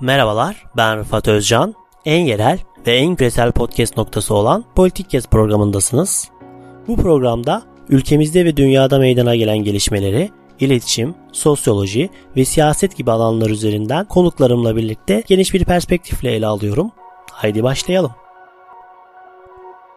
Merhabalar, ben Rıfat Özcan. En yerel ve en küresel podcast noktası olan Politik Kes programındasınız. Bu programda ülkemizde ve dünyada meydana gelen gelişmeleri, iletişim, sosyoloji ve siyaset gibi alanlar üzerinden konuklarımla birlikte geniş bir perspektifle ele alıyorum. Haydi başlayalım.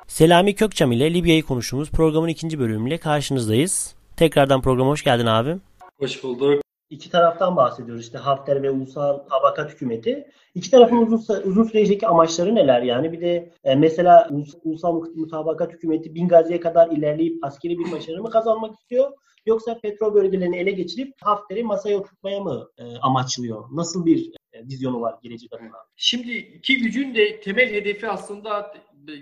Selami Kökçam ile Libya'yı konuştuğumuz programın ikinci bölümüyle karşınızdayız. Tekrardan programa hoş geldin abim. Hoş bulduk. İki taraftan bahsediyoruz işte Hafter ve Ulusal Tabakat Hükümeti. İki tarafın uzun, uzun süreceki amaçları neler yani? Bir de e, mesela Ulusal Mutabakat Hükümeti Bingazi'ye kadar ilerleyip askeri bir başarı mı kazanmak istiyor? Yoksa petrol bölgelerini ele geçirip Hafter'i masaya oturtmaya mı e, amaçlıyor? Nasıl bir e, vizyonu var gelecek adına? Şimdi iki gücün de temel hedefi aslında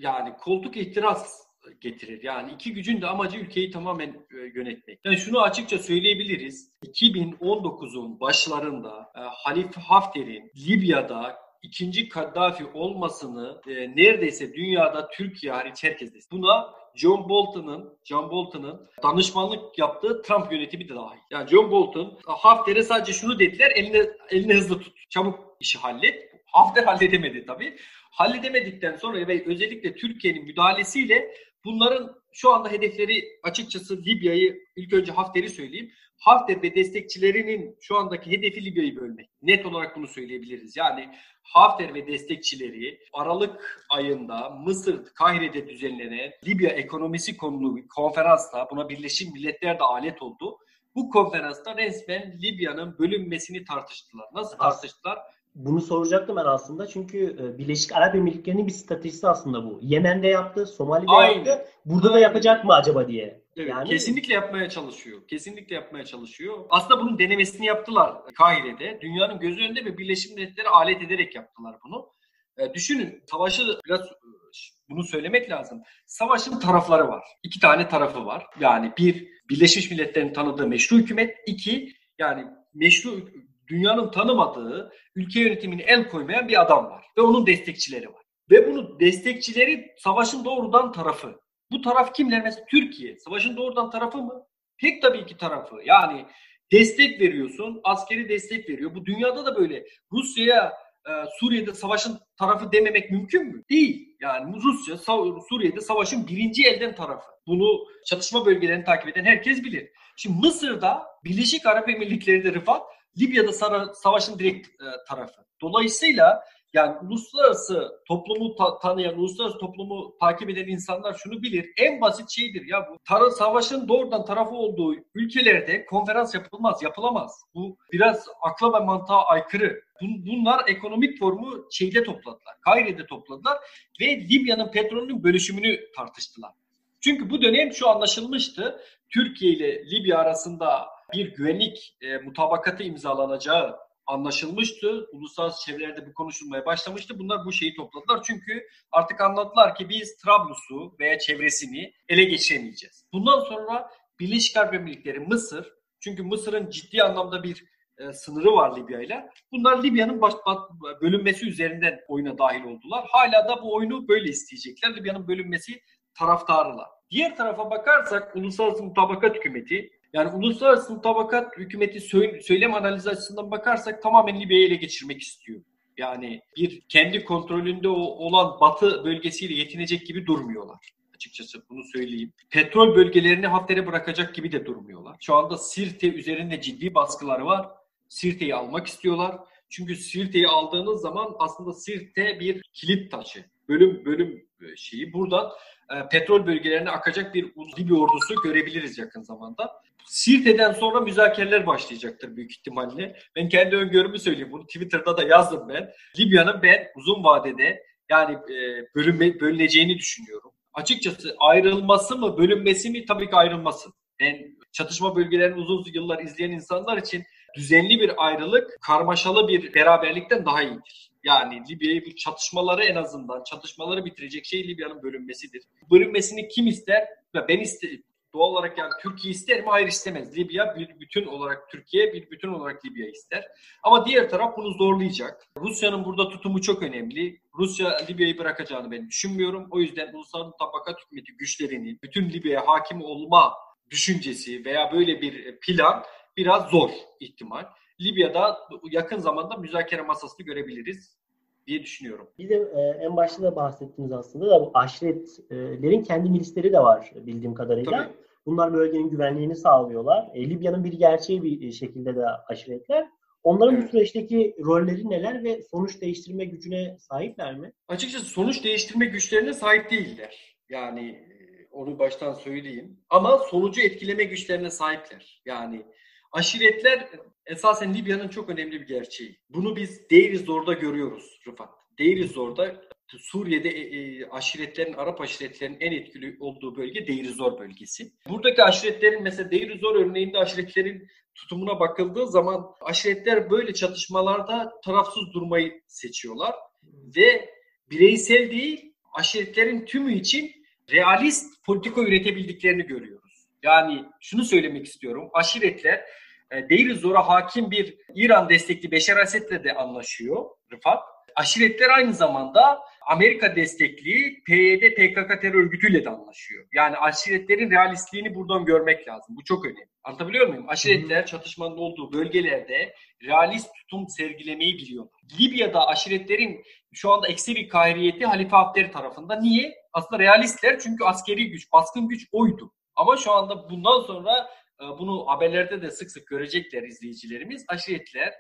yani koltuk ihtiras getirir. Yani iki gücün de amacı ülkeyi tamamen e, yönetmek. Yani şunu açıkça söyleyebiliriz. 2019'un başlarında e, Halife Hafter'in Libya'da ikinci Kaddafi olmasını e, neredeyse dünyada Türkiye hariç herkes de. Buna John Bolton'ın John Bolton'ın danışmanlık yaptığı Trump yönetimi de dahil. Yani John Bolton Hafter'e sadece şunu dediler elini elini hızlı tut. Çabuk işi hallet. Hafter halledemedi tabii. Halledemedikten sonra ve özellikle Türkiye'nin müdahalesiyle bunların şu anda hedefleri açıkçası Libya'yı ilk önce Hafter'i söyleyeyim. Hafter ve destekçilerinin şu andaki hedefi Libya'yı bölmek. Net olarak bunu söyleyebiliriz. Yani Hafter ve destekçileri Aralık ayında Mısır Kahire'de düzenlenen Libya ekonomisi konulu konferansta buna Birleşmiş Milletler de alet oldu. Bu konferansta resmen Libya'nın bölünmesini tartıştılar. Nasıl tartıştılar? Bunu soracaktım ben aslında çünkü e, Birleşik Arap Emirlikleri'nin bir stratejisi aslında bu. Yemen'de yaptı, Somali'de Aynen. yaptı. Burada da yapacak mı acaba diye. Evet, yani... kesinlikle yapmaya çalışıyor. Kesinlikle yapmaya çalışıyor. Aslında bunun denemesini yaptılar Kahire'de. Dünyanın gözü önünde ve Birleşmiş Milletler'e alet ederek yaptılar bunu. E, düşünün savaşı biraz e, bunu söylemek lazım. Savaşın tarafları var. İki tane tarafı var. Yani bir Birleşmiş Milletler'in tanıdığı meşru hükümet. iki yani meşru dünyanın tanımadığı ülke yönetimini el koymayan bir adam var. Ve onun destekçileri var. Ve bunu destekçileri savaşın doğrudan tarafı. Bu taraf kimler? Mesela Türkiye. Savaşın doğrudan tarafı mı? Pek tabii ki tarafı. Yani destek veriyorsun, askeri destek veriyor. Bu dünyada da böyle. Rusya'ya e, Suriye'de savaşın tarafı dememek mümkün mü? Değil. Yani Rusya Suriye'de savaşın birinci elden tarafı. Bunu çatışma bölgelerini takip eden herkes bilir. Şimdi Mısır'da Birleşik Arap Emirlikleri'de Rıfat Libya'da savaşın direkt e, tarafı. Dolayısıyla yani uluslararası toplumu ta- tanıyan, uluslararası toplumu takip eden insanlar şunu bilir. En basit şeydir ya bu. Tar- savaşın doğrudan tarafı olduğu ülkelerde konferans yapılmaz, yapılamaz. Bu biraz akla ve mantığa aykırı. Bun- bunlar ekonomik formu şeyde topladılar. Kaire'de topladılar ve Libya'nın petrolünün bölüşümünü tartıştılar. Çünkü bu dönem şu anlaşılmıştı. Türkiye ile Libya arasında bir güvenlik e, mutabakatı imzalanacağı anlaşılmıştı. Uluslararası çevrelerde bu konuşulmaya başlamıştı. Bunlar bu şeyi topladılar. Çünkü artık anladılar ki biz Trablus'u veya çevresini ele geçiremeyeceğiz. Bundan sonra Birleşik Arap Emirlikleri, Mısır, çünkü Mısır'ın ciddi anlamda bir e, sınırı var Libya ile. Bunlar Libya'nın baş, baş, bölünmesi üzerinden oyuna dahil oldular. Hala da bu oyunu böyle isteyecekler. Libya'nın bölünmesi taraftarılar. Diğer tarafa bakarsak Uluslararası Mutabakat Hükümeti yani uluslararası mutabakat hükümeti söylem analizi açısından bakarsak tamamen Libya'yı ele geçirmek istiyor. Yani bir kendi kontrolünde olan batı bölgesiyle yetinecek gibi durmuyorlar açıkçası bunu söyleyeyim. Petrol bölgelerini Hafter'e bırakacak gibi de durmuyorlar. Şu anda Sirte üzerinde ciddi baskıları var. Sirte'yi almak istiyorlar. Çünkü Sirte'yi aldığınız zaman aslında Sirte bir kilit taşı. Bölüm bölüm e, şeyi. Buradan petrol bölgelerine akacak bir Libya ordusu görebiliriz yakın zamanda. Sirte'den sonra müzakereler başlayacaktır büyük ihtimalle. Ben kendi öngörümü söyleyeyim. Bunu Twitter'da da yazdım ben. Libya'nın ben uzun vadede yani e, bölünme, bölüneceğini düşünüyorum. Açıkçası ayrılması mı bölünmesi mi tabii ki ayrılması. Ben çatışma bölgelerini uzun yıllar izleyen insanlar için düzenli bir ayrılık karmaşalı bir beraberlikten daha iyidir. Yani Libya'yı bu çatışmaları en azından çatışmaları bitirecek şey Libya'nın bölünmesidir. Bölünmesini kim ister? Ben isterim doğal olarak yani Türkiye ister mi? Hayır istemez. Libya bir bütün olarak Türkiye bir bütün olarak Libya ister. Ama diğer taraf bunu zorlayacak. Rusya'nın burada tutumu çok önemli. Rusya Libya'yı bırakacağını ben düşünmüyorum. O yüzden ulusal tabakat hükümeti güçlerini bütün Libya'ya hakim olma düşüncesi veya böyle bir plan biraz zor ihtimal. Libya'da yakın zamanda müzakere masasını görebiliriz diye düşünüyorum. Bir de e, en başta da bahsettiniz aslında da bu aşiretlerin kendi milisleri de var bildiğim kadarıyla. Tabii. Bunlar bölgenin güvenliğini sağlıyorlar. E, Libya'nın bir gerçeği bir şekilde de aşiretler. Onların evet. bu süreçteki rolleri neler ve sonuç değiştirme gücüne sahipler mi? Açıkçası sonuç değiştirme güçlerine sahip değiller. Yani e, onu baştan söyleyeyim. Ama sonucu etkileme güçlerine sahipler. Yani aşiretler esasen Libya'nın çok önemli bir gerçeği. Bunu biz Deir Zor'da görüyoruz Rıfat. Deir Zor'da Suriye'de e, e, aşiretlerin, Arap aşiretlerinin en etkili olduğu bölge Deir Zor bölgesi. Buradaki aşiretlerin mesela Deir Zor örneğinde aşiretlerin tutumuna bakıldığı zaman aşiretler böyle çatışmalarda tarafsız durmayı seçiyorlar ve bireysel değil aşiretlerin tümü için realist politika üretebildiklerini görüyoruz. Yani şunu söylemek istiyorum. Aşiretler e, Deir Zor'a hakim bir İran destekli Beşar Esed'le de anlaşıyor Rıfat. Aşiretler aynı zamanda Amerika destekli PYD PKK terör örgütüyle de anlaşıyor. Yani aşiretlerin realistliğini buradan görmek lazım. Bu çok önemli. Anlatabiliyor muyum? Aşiretler çatışmanın olduğu bölgelerde realist tutum sergilemeyi biliyor. Libya'da aşiretlerin şu anda ekseri kahriyeti Halife Hafter tarafında. Niye? Aslında realistler çünkü askeri güç, baskın güç oydu. Ama şu anda bundan sonra bunu haberlerde de sık sık görecekler izleyicilerimiz. Aşiretler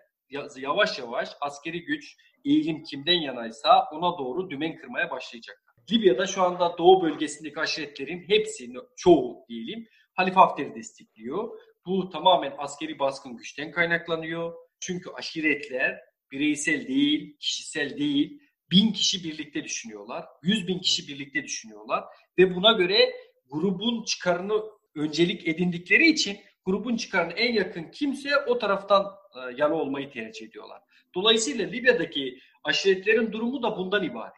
yavaş yavaş askeri güç, eğilim kimden yanaysa ona doğru dümen kırmaya başlayacaklar. Libya'da şu anda doğu bölgesindeki aşiretlerin hepsi, çoğu diyelim, Halife Hafter'i destekliyor. Bu tamamen askeri baskın güçten kaynaklanıyor. Çünkü aşiretler bireysel değil, kişisel değil, bin kişi birlikte düşünüyorlar, yüz bin kişi birlikte düşünüyorlar ve buna göre grubun çıkarını öncelik edindikleri için grubun çıkarına en yakın kimse o taraftan e, yana olmayı tercih ediyorlar. Dolayısıyla Libya'daki aşiretlerin durumu da bundan ibaret.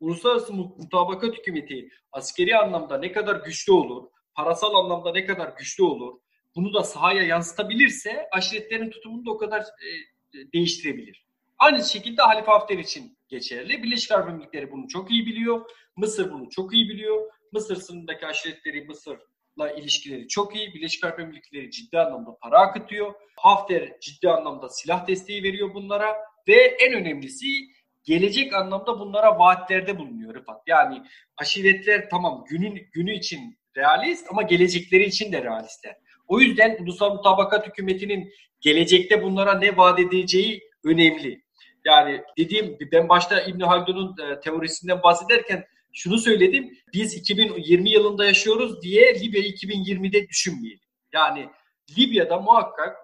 Uluslararası mutabakat hükümeti askeri anlamda ne kadar güçlü olur, parasal anlamda ne kadar güçlü olur, bunu da sahaya yansıtabilirse aşiretlerin tutumunu da o kadar e, değiştirebilir. Aynı şekilde Halife Hafter için geçerli. Birleşik Arap Emirlikleri bunu çok iyi biliyor. Mısır bunu çok iyi biliyor. Mısır sınırındaki aşiretleri Mısır ilişkileri çok iyi. Birleşik Arap Emirlikleri ciddi anlamda para akıtıyor. Hafter ciddi anlamda silah desteği veriyor bunlara ve en önemlisi gelecek anlamda bunlara vaatlerde bulunuyor Rıfat. Yani aşiretler tamam günün günü için realist ama gelecekleri için de realistler. O yüzden ulusal mutabakat hükümetinin gelecekte bunlara ne vaat edeceği önemli. Yani dediğim ben başta İbn Haldun'un e, teorisinden bahsederken şunu söyledim. Biz 2020 yılında yaşıyoruz diye Libya'yı 2020'de düşünmeyelim. Yani Libya'da muhakkak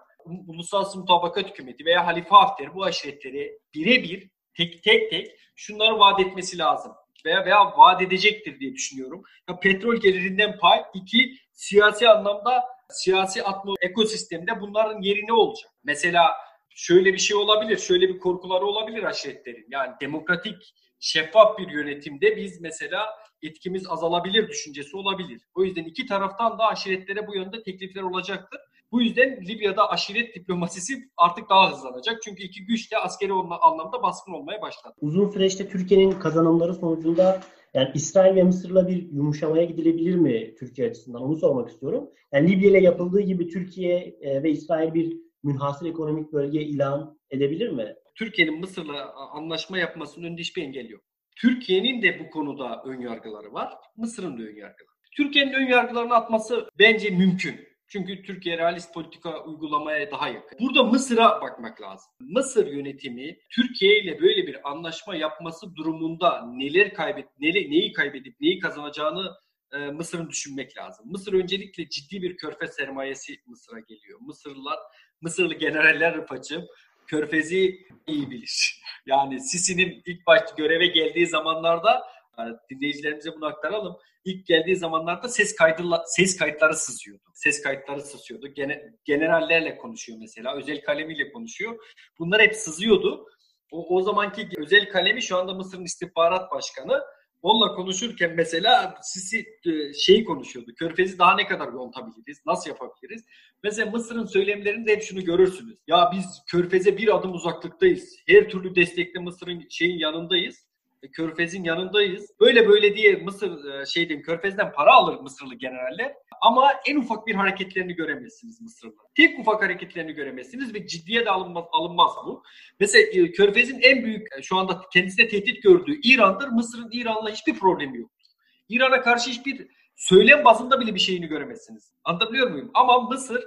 Uluslararası Mutabakat Hükümeti veya Halife Hafter bu aşiretleri birebir tek tek tek şunları vaat etmesi lazım veya veya vaat edecektir diye düşünüyorum. Ya petrol gelirinden pay, iki siyasi anlamda siyasi atmo ekosistemde bunların yeri ne olacak? Mesela şöyle bir şey olabilir, şöyle bir korkuları olabilir aşiretlerin. Yani demokratik şeffaf bir yönetimde biz mesela etkimiz azalabilir düşüncesi olabilir. O yüzden iki taraftan da aşiretlere bu yönde teklifler olacaktır. Bu yüzden Libya'da aşiret diplomasisi artık daha hızlanacak. Çünkü iki güç de askeri anlamda baskın olmaya başladı. Uzun süreçte Türkiye'nin kazanımları sonucunda yani İsrail ve Mısır'la bir yumuşamaya gidilebilir mi Türkiye açısından? Onu sormak istiyorum. Yani Libya ile yapıldığı gibi Türkiye e, ve İsrail bir münhasır ekonomik bölge ilan edebilir mi? Türkiye'nin Mısır'la anlaşma yapmasının önünde hiçbir engel yok. Türkiye'nin de bu konuda ön yargıları var. Mısır'ın da ön yargıları. Türkiye'nin ön yargılarını atması bence mümkün. Çünkü Türkiye realist politika uygulamaya daha yakın. Burada Mısır'a bakmak lazım. Mısır yönetimi Türkiye ile böyle bir anlaşma yapması durumunda neler kaybet, neler, neyi kaybedip neyi kazanacağını e, Mısır'ın düşünmek lazım. Mısır öncelikle ciddi bir körfez sermayesi Mısır'a geliyor. Mısırlılar, Mısırlı generaller Rıfacığım Körfez'i iyi bilir. Yani Sisi'nin ilk başta göreve geldiği zamanlarda dinleyicilerimize bunu aktaralım. İlk geldiği zamanlarda ses kaydı ses kayıtları sızıyordu. Ses kayıtları sızıyordu. Gene, generallerle konuşuyor mesela. Özel kalemiyle konuşuyor. Bunlar hep sızıyordu. O, o zamanki özel kalemi şu anda Mısır'ın istihbarat başkanı Onunla konuşurken mesela Sisi e, şeyi konuşuyordu. Körfez'i daha ne kadar yontabiliriz? Nasıl yapabiliriz? Mesela Mısır'ın söylemlerinde hep şunu görürsünüz. Ya biz Körfez'e bir adım uzaklıktayız. Her türlü destekle Mısır'ın şeyin yanındayız. Körfez'in yanındayız. Böyle böyle diye Mısır e, şey diyeyim Körfez'den para alır Mısırlı generaller. Ama en ufak bir hareketlerini göremezsiniz Mısırlı. Tek ufak hareketlerini göremezsiniz ve ciddiye de alınmaz, alınmaz bu. Mesela e, Körfez'in en büyük e, şu anda kendisine tehdit gördüğü İran'dır. Mısır'ın İran'la hiçbir problemi yok. İran'a karşı hiçbir söylem bazında bile bir şeyini göremezsiniz. Anlatabiliyor muyum? Ama Mısır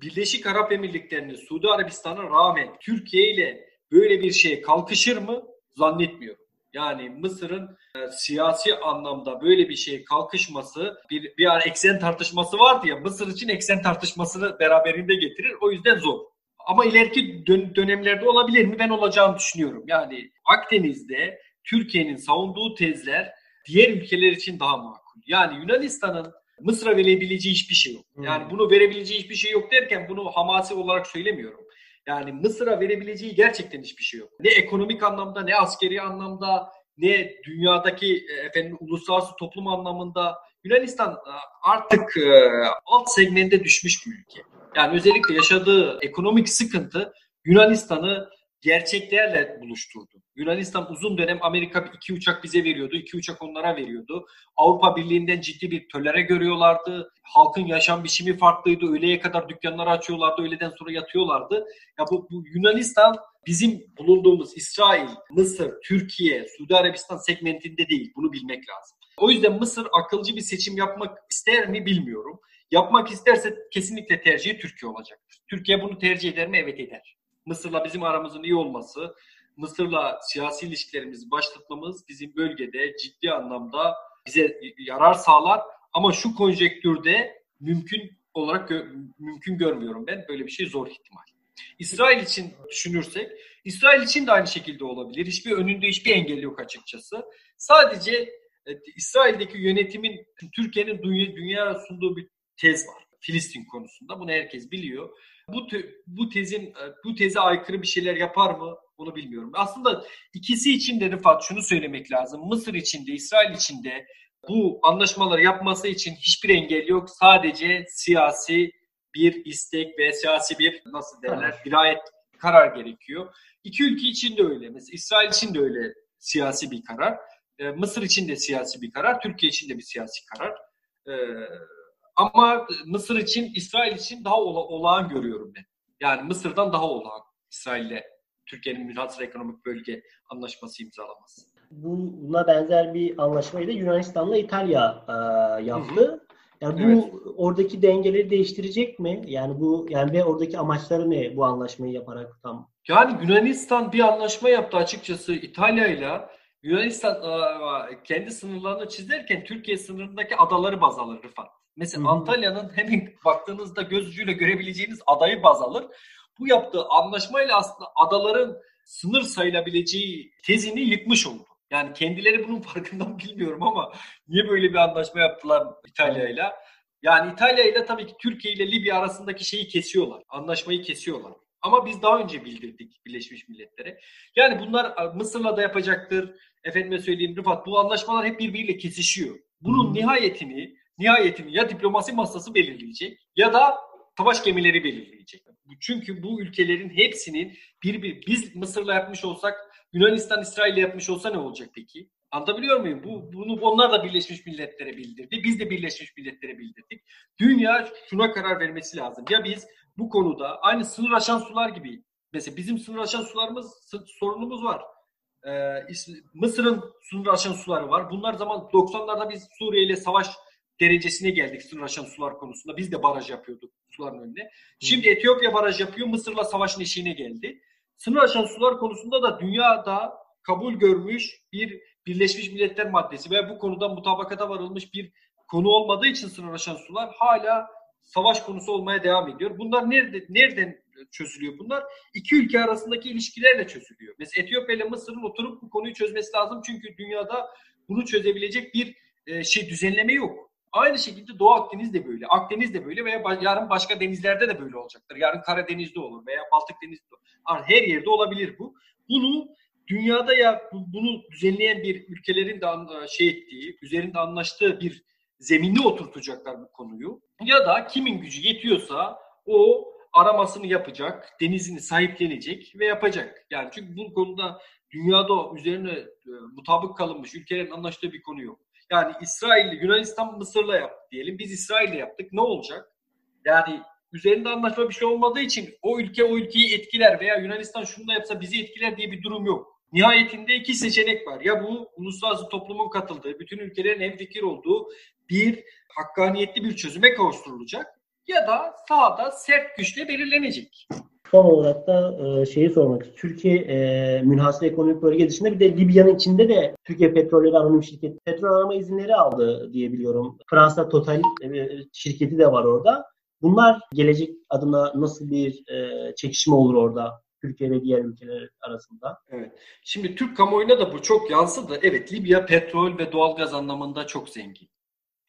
Birleşik Arap Emirlikleri'ni Suudi Arabistan'a rağmen Türkiye ile böyle bir şeye kalkışır mı? Zannetmiyorum. Yani Mısır'ın e, siyasi anlamda böyle bir şeye kalkışması bir, bir ara eksen tartışması vardı ya Mısır için eksen tartışmasını beraberinde getirir. O yüzden zor. Ama ileriki dön- dönemlerde olabilir mi? Ben olacağını düşünüyorum. Yani Akdeniz'de Türkiye'nin savunduğu tezler diğer ülkeler için daha makul. Yani Yunanistan'ın Mısır'a verebileceği hiçbir şey yok. Yani bunu verebileceği hiçbir şey yok derken bunu hamasi olarak söylemiyorum. Yani Mısır'a verebileceği gerçekten hiçbir şey yok. Ne ekonomik anlamda, ne askeri anlamda, ne dünyadaki e, efendim uluslararası toplum anlamında Yunanistan e, artık e, alt segmente düşmüş bir ülke. Yani özellikle yaşadığı ekonomik sıkıntı Yunanistan'ı gerçeklerle buluşturdu. Yunanistan uzun dönem Amerika iki uçak bize veriyordu, iki uçak onlara veriyordu. Avrupa Birliği'nden ciddi bir tölere görüyorlardı. Halkın yaşam biçimi farklıydı. Öğleye kadar dükkanları açıyorlardı, öğleden sonra yatıyorlardı. Ya bu, bu Yunanistan bizim bulunduğumuz İsrail, Mısır, Türkiye, Suudi Arabistan segmentinde değil. Bunu bilmek lazım. O yüzden Mısır akılcı bir seçim yapmak ister mi bilmiyorum. Yapmak isterse kesinlikle tercihi Türkiye olacaktır. Türkiye bunu tercih eder mi? Evet eder. Mısır'la bizim aramızın iyi olması, Mısır'la siyasi ilişkilerimizi başlatmamız bizim bölgede ciddi anlamda bize yarar sağlar. Ama şu konjektürde mümkün olarak gö- mümkün görmüyorum ben. Böyle bir şey zor ihtimal. İsrail için düşünürsek, İsrail için de aynı şekilde olabilir. Hiçbir önünde hiçbir engel yok açıkçası. Sadece e, İsrail'deki yönetimin Türkiye'nin dünya, dünya sunduğu bir tez var. Filistin konusunda. Bunu herkes biliyor. Bu bu tezin e, bu teze aykırı bir şeyler yapar mı? Bunu bilmiyorum. Aslında ikisi için de Rıfat şunu söylemek lazım. Mısır için de İsrail için de bu anlaşmaları yapması için hiçbir engel yok. Sadece siyasi bir istek ve siyasi bir nasıl derler dirayet karar gerekiyor. İki ülke için de öyle. Mesela İsrail için de öyle siyasi bir karar. E, Mısır için de siyasi bir karar. Türkiye için de bir siyasi karar. E, ama Mısır için, İsrail için daha ola, olağan görüyorum ben. Yani Mısır'dan daha olağan İsrail'le Türkiye'nin münhasır ekonomik bölge anlaşması imzalaması. Buna benzer bir anlaşmayı da Yunanistan'la İtalya e, yaptı. Hı hı. Yani bu evet. oradaki dengeleri değiştirecek mi? Yani bu yani ve oradaki amaçları ne bu anlaşmayı yaparak tam? Yani Yunanistan bir anlaşma yaptı açıkçası İtalya ile. Yunanistan kendi sınırlarını çizerken Türkiye sınırındaki adaları baz alır Rıfat. Mesela Antalya'nın hemen baktığınızda göz ucuyla görebileceğiniz adayı baz alır. Bu yaptığı anlaşmayla aslında adaların sınır sayılabileceği tezini yıkmış oldu. Yani kendileri bunun farkında bilmiyorum ama niye böyle bir anlaşma yaptılar İtalya ile? Yani İtalya ile tabii ki Türkiye ile Libya arasındaki şeyi kesiyorlar. Anlaşmayı kesiyorlar. Ama biz daha önce bildirdik Birleşmiş Milletler'e. Yani bunlar Mısır'la da yapacaktır. Efendime söyleyeyim Rıfat bu anlaşmalar hep birbiriyle kesişiyor. Bunun nihayetini nihayetini ya diplomasi masası belirleyecek ya da savaş gemileri belirleyecek. Çünkü bu ülkelerin hepsinin bir bir biz Mısır'la yapmış olsak Yunanistan İsrail'le yapmış olsa ne olacak peki? Anlatabiliyor muyum? Bu, bunu onlar da Birleşmiş Milletler'e bildirdi. Biz de Birleşmiş Milletler'e bildirdik. Dünya şuna karar vermesi lazım. Ya biz bu konuda aynı sınır aşan sular gibi mesela bizim sınır aşan sularımız sorunumuz var. Ee, Mısır'ın sınır aşan suları var. Bunlar zaman 90'larda biz Suriye ile savaş derecesine geldik sınır aşan sular konusunda. Biz de baraj yapıyorduk suların önüne. Şimdi Etiyopya baraj yapıyor. Mısır'la savaşın eşiğine geldi. Sınır aşan sular konusunda da dünyada kabul görmüş bir Birleşmiş Milletler maddesi ve bu konuda mutabakata varılmış bir konu olmadığı için sınır aşan sular hala savaş konusu olmaya devam ediyor. Bunlar nerede nereden çözülüyor bunlar? İki ülke arasındaki ilişkilerle çözülüyor. Mesela Etiyopya ile Mısır'ın oturup bu konuyu çözmesi lazım çünkü dünyada bunu çözebilecek bir e, şey düzenleme yok. Aynı şekilde Doğu Akdeniz de böyle, Akdeniz de böyle veya yarın başka denizlerde de böyle olacaktır. Yarın Karadeniz'de olur veya Baltık Denizi'de olur. Her yerde olabilir bu. Bunu dünyada ya bunu düzenleyen bir ülkelerin de şey ettiği, üzerinde anlaştığı bir zeminli oturtacaklar bu konuyu. Ya da kimin gücü yetiyorsa o aramasını yapacak, denizini sahiplenecek ve yapacak. Yani çünkü bu konuda dünyada üzerine e, mutabık kalınmış ülkelerin anlaştığı bir konu yok. Yani İsrail, Yunanistan Mısır'la yaptı diyelim. Biz İsrail'le yaptık. Ne olacak? Yani üzerinde anlaşma bir şey olmadığı için o ülke o ülkeyi etkiler veya Yunanistan şunu da yapsa bizi etkiler diye bir durum yok. Nihayetinde iki seçenek var. Ya bu uluslararası toplumun katıldığı, bütün ülkelerin hemfikir olduğu bir hakkaniyetli bir çözüme kavuşturulacak ya da sahada sert güçle belirlenecek. Son olarak da e, şeyi sormak istiyorum. Türkiye e, münhasır ekonomik bölge dışında bir de Libya'nın içinde de Türkiye Petrolleri Anonim Şirketi petrol arama izinleri aldı diye biliyorum. Fransa Total e, şirketi de var orada. Bunlar gelecek adına nasıl bir e, çekişme olur orada? Türkiye ve diğer ülkeler arasında. Evet. Şimdi Türk kamuoyuna da bu çok yansıdı. Evet Libya petrol ve doğalgaz anlamında çok zengin.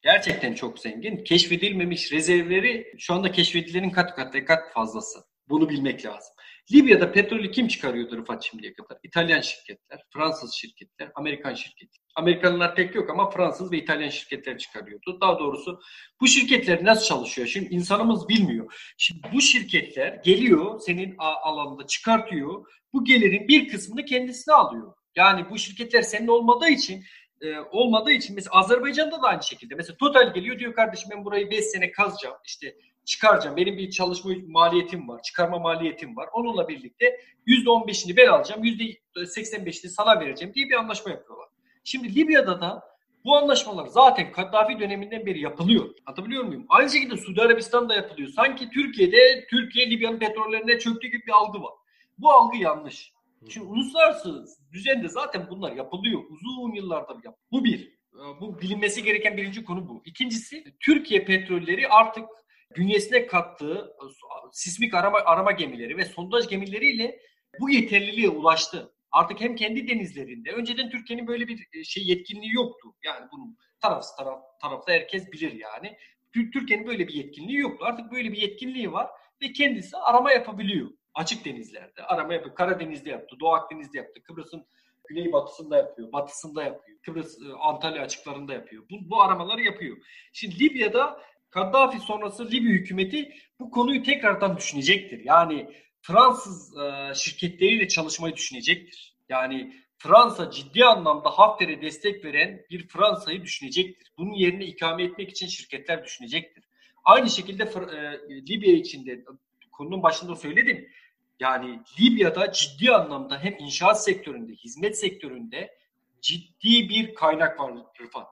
Gerçekten çok zengin. Keşfedilmemiş rezervleri şu anda keşfedilenin kat kat kat fazlası. Bunu bilmek lazım. Libya'da petrolü kim çıkarıyordu Rıfat şimdiye kadar? İtalyan şirketler, Fransız şirketler, Amerikan şirketler. Amerikanlar pek yok ama Fransız ve İtalyan şirketler çıkarıyordu. Daha doğrusu bu şirketler nasıl çalışıyor? Şimdi insanımız bilmiyor. Şimdi bu şirketler geliyor senin alanında çıkartıyor. Bu gelirin bir kısmını kendisine alıyor. Yani bu şirketler senin olmadığı için e, olmadığı için mesela Azerbaycan'da da aynı şekilde. Mesela Total geliyor diyor kardeşim ben burayı 5 sene kazacağım. İşte çıkaracağım. Benim bir çalışma maliyetim var, çıkarma maliyetim var. Onunla birlikte %15'ini ben alacağım, %85'ini sana vereceğim diye bir anlaşma yapıyorlar. Şimdi Libya'da da bu anlaşmalar zaten Kaddafi döneminden beri yapılıyor. Hatırlıyor muyum? Aynı şekilde Suudi Arabistan'da yapılıyor. Sanki Türkiye'de Türkiye Libya'nın petrollerine çöktüğü gibi bir algı var. Bu algı yanlış. Şimdi uluslararası düzende zaten bunlar yapılıyor. Uzun yıllardır yapılıyor. Bu bir. Bu bilinmesi gereken birinci konu bu. İkincisi Türkiye petrolleri artık bünyesine kattığı sismik arama, arama gemileri ve sondaj gemileriyle bu yeterliliğe ulaştı. Artık hem kendi denizlerinde, önceden Türkiye'nin böyle bir e, şey yetkinliği yoktu. Yani bunun tarafsız taraf, tarafta herkes bilir yani. Türkiye'nin böyle bir yetkinliği yoktu. Artık böyle bir yetkinliği var ve kendisi arama yapabiliyor. Açık denizlerde arama yapıyor. Karadeniz'de yaptı, Doğu Akdeniz'de yaptı. Kıbrıs'ın güneybatısında yapıyor, batısında yapıyor. Kıbrıs, e, Antalya açıklarında yapıyor. Bu, bu aramaları yapıyor. Şimdi Libya'da Kaddafi sonrası Libya hükümeti bu konuyu tekrardan düşünecektir. Yani Fransız e, şirketleriyle çalışmayı düşünecektir. Yani Fransa ciddi anlamda Hafter'e destek veren bir Fransa'yı düşünecektir. Bunun yerine ikame etmek için şirketler düşünecektir. Aynı şekilde e, Libya içinde konunun başında söyledim. Yani Libya'da ciddi anlamda hem inşaat sektöründe, hizmet sektöründe ciddi bir kaynak var Rıfat.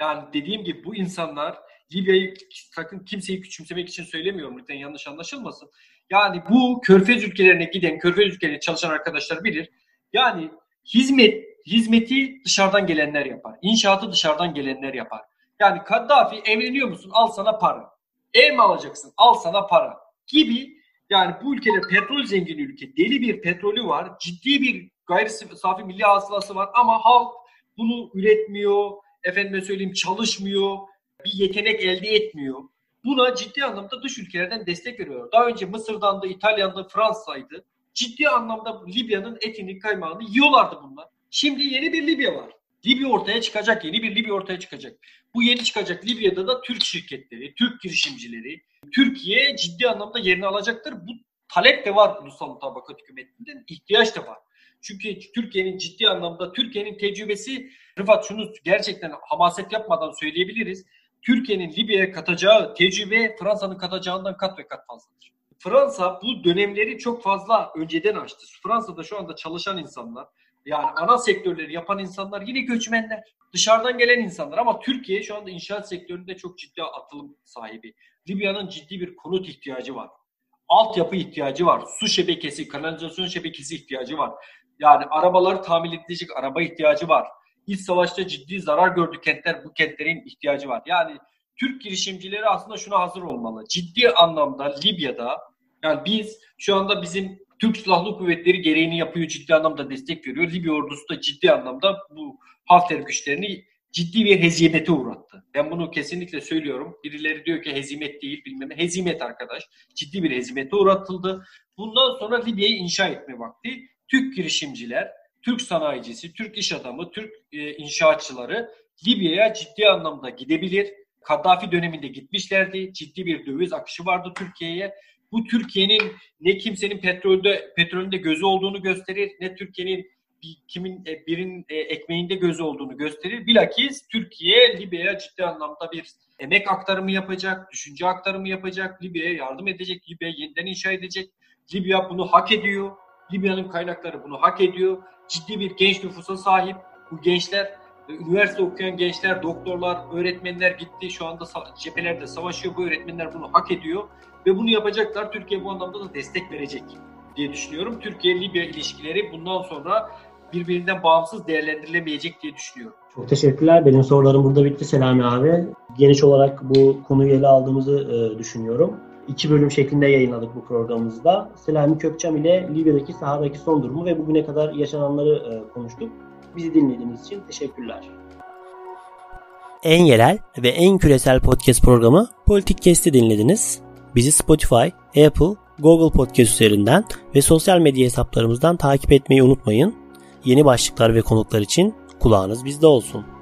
Yani dediğim gibi bu insanlar Libya'yı sakın kimseyi küçümsemek için söylemiyorum lütfen yanlış anlaşılmasın. Yani bu körfez ülkelerine giden, körfez ülkelerine çalışan arkadaşlar bilir. Yani hizmet hizmeti dışarıdan gelenler yapar. İnşaatı dışarıdan gelenler yapar. Yani Kaddafi evleniyor musun? Al sana para. Ev mi alacaksın? Al sana para. Gibi yani bu ülkede petrol zengin ülke. Deli bir petrolü var. Ciddi bir gayri safi milli hasılası var ama halk bunu üretmiyor. Efendime söyleyeyim çalışmıyor bir yetenek elde etmiyor. Buna ciddi anlamda dış ülkelerden destek veriyor. Daha önce Mısır'dan da, İtalya'dan da, Fransa'ydı. Ciddi anlamda Libya'nın etini, kaymağını yiyorlardı bunlar. Şimdi yeni bir Libya var. Libya ortaya çıkacak, yeni bir Libya ortaya çıkacak. Bu yeni çıkacak Libya'da da Türk şirketleri, Türk girişimcileri, Türkiye ciddi anlamda yerini alacaktır. Bu talep de var ulusal mutabakat hükümetinden, ihtiyaç da var. Çünkü Türkiye'nin ciddi anlamda, Türkiye'nin tecrübesi, Rıfat şunu gerçekten hamaset yapmadan söyleyebiliriz. Türkiye'nin Libya'ya katacağı tecrübe Fransa'nın katacağından kat ve kat fazladır. Fransa bu dönemleri çok fazla önceden açtı. Fransa'da şu anda çalışan insanlar, yani ana sektörleri yapan insanlar yine göçmenler. Dışarıdan gelen insanlar ama Türkiye şu anda inşaat sektöründe çok ciddi atılım sahibi. Libya'nın ciddi bir konut ihtiyacı var. Altyapı ihtiyacı var. Su şebekesi, kanalizasyon şebekesi ihtiyacı var. Yani arabaları tamir edilecek araba ihtiyacı var. İç savaşta ciddi zarar gördü kentler. Bu kentlerin ihtiyacı var. Yani Türk girişimcileri aslında şuna hazır olmalı. Ciddi anlamda Libya'da yani biz şu anda bizim Türk Silahlı Kuvvetleri gereğini yapıyor, ciddi anlamda destek veriyor. Libya ordusu da ciddi anlamda bu Hafter güçlerini ciddi bir hezimete uğrattı. Ben bunu kesinlikle söylüyorum. Birileri diyor ki hezimet değil bilmem ne. Hezimet arkadaş. Ciddi bir hezimete uğratıldı. Bundan sonra Libya'yı inşa etme vakti. Türk girişimciler, Türk sanayicisi, Türk iş adamı, Türk e, inşaatçıları Libya'ya ciddi anlamda gidebilir. Kaddafi döneminde gitmişlerdi. Ciddi bir döviz akışı vardı Türkiye'ye. Bu Türkiye'nin ne kimsenin petrolde petrolünde gözü olduğunu gösterir, ne Türkiye'nin kimin e, birin e, ekmeğinde gözü olduğunu gösterir. Bilakis Türkiye Libya'ya ciddi anlamda bir emek aktarımı yapacak, düşünce aktarımı yapacak, Libya'ya yardım edecek, Libya yeniden inşa edecek. Libya bunu hak ediyor. Libya'nın kaynakları bunu hak ediyor. Ciddi bir genç nüfusa sahip. Bu gençler, e, üniversite okuyan gençler, doktorlar, öğretmenler gitti. Şu anda cephelerde savaşıyor. Bu öğretmenler bunu hak ediyor. Ve bunu yapacaklar. Türkiye bu anlamda da destek verecek diye düşünüyorum. Türkiye-Libya ilişkileri bundan sonra birbirinden bağımsız değerlendirilemeyecek diye düşünüyorum. Çok teşekkürler. Benim sorularım burada bitti Selami abi. Geniş olarak bu konuyu ele aldığımızı e, düşünüyorum. İki bölüm şeklinde yayınladık bu programımızda. Selami Kökçam ile Libya'daki sahadaki son durumu ve bugüne kadar yaşananları e, konuştuk. Bizi dinlediğiniz için teşekkürler. En yerel ve en küresel podcast programı Politik Kest'i dinlediniz. Bizi Spotify, Apple, Google Podcast üzerinden ve sosyal medya hesaplarımızdan takip etmeyi unutmayın. Yeni başlıklar ve konuklar için kulağınız bizde olsun.